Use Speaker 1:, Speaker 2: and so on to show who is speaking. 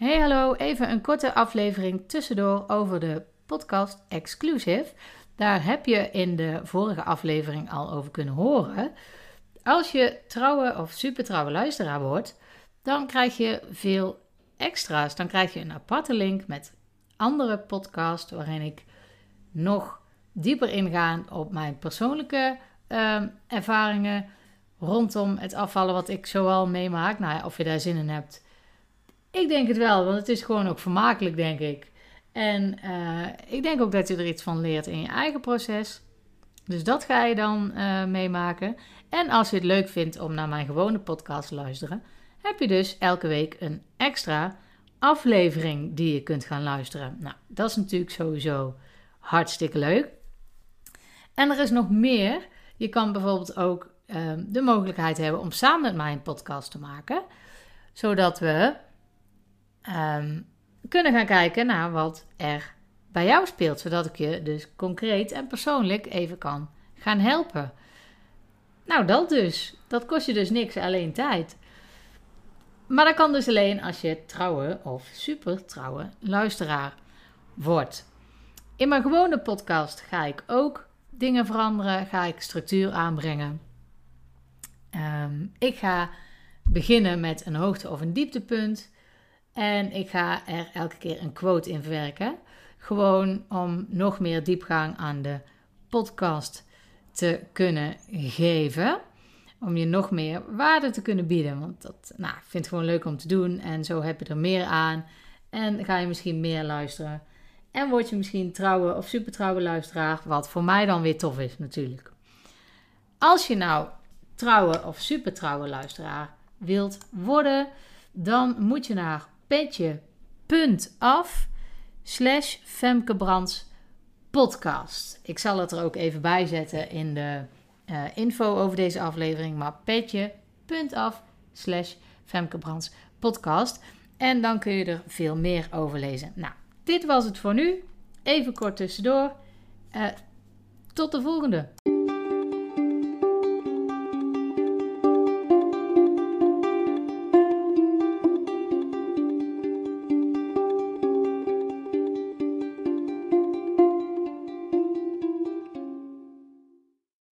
Speaker 1: Hey hallo, even een korte aflevering tussendoor over de podcast Exclusive. Daar heb je in de vorige aflevering al over kunnen horen. Als je trouwe of supertrouwe luisteraar wordt, dan krijg je veel extra's. Dan krijg je een aparte link met andere podcasts waarin ik nog dieper inga op mijn persoonlijke uh, ervaringen rondom het afvallen wat ik zoal meemaak. Nou of je daar zin in hebt. Ik denk het wel, want het is gewoon ook vermakelijk, denk ik. En uh, ik denk ook dat je er iets van leert in je eigen proces. Dus dat ga je dan uh, meemaken. En als je het leuk vindt om naar mijn gewone podcast te luisteren, heb je dus elke week een extra aflevering die je kunt gaan luisteren. Nou, dat is natuurlijk sowieso hartstikke leuk. En er is nog meer. Je kan bijvoorbeeld ook uh, de mogelijkheid hebben om samen met mij een podcast te maken, zodat we um, kunnen gaan kijken naar wat er bij jou speelt, zodat ik je dus concreet en persoonlijk even kan gaan helpen. Nou, dat dus. Dat kost je dus niks, alleen tijd. Maar dat kan dus alleen als je trouwe of super trouwe luisteraar wordt. In mijn gewone podcast ga ik ook dingen veranderen, ga ik structuur aanbrengen. Um, ik ga beginnen met een hoogte- of een dieptepunt. En ik ga er elke keer een quote in verwerken. Gewoon om nog meer diepgang aan de podcast te kunnen geven. Om je nog meer waarde te kunnen bieden. Want dat nou, vind ik gewoon leuk om te doen. En zo heb je er meer aan. En ga je misschien meer luisteren. En word je misschien trouwe of supertrouwe luisteraar. Wat voor mij dan weer tof is natuurlijk. Als je nou trouwe of supertrouwe luisteraar wilt worden. Dan moet je naar petje.af slash Femke Brands podcast. Ik zal het er ook even bij zetten in de uh, info over deze aflevering. Maar petje.af slash podcast. En dan kun je er veel meer over lezen. Nou, dit was het voor nu. Even kort tussendoor. Uh, tot de volgende.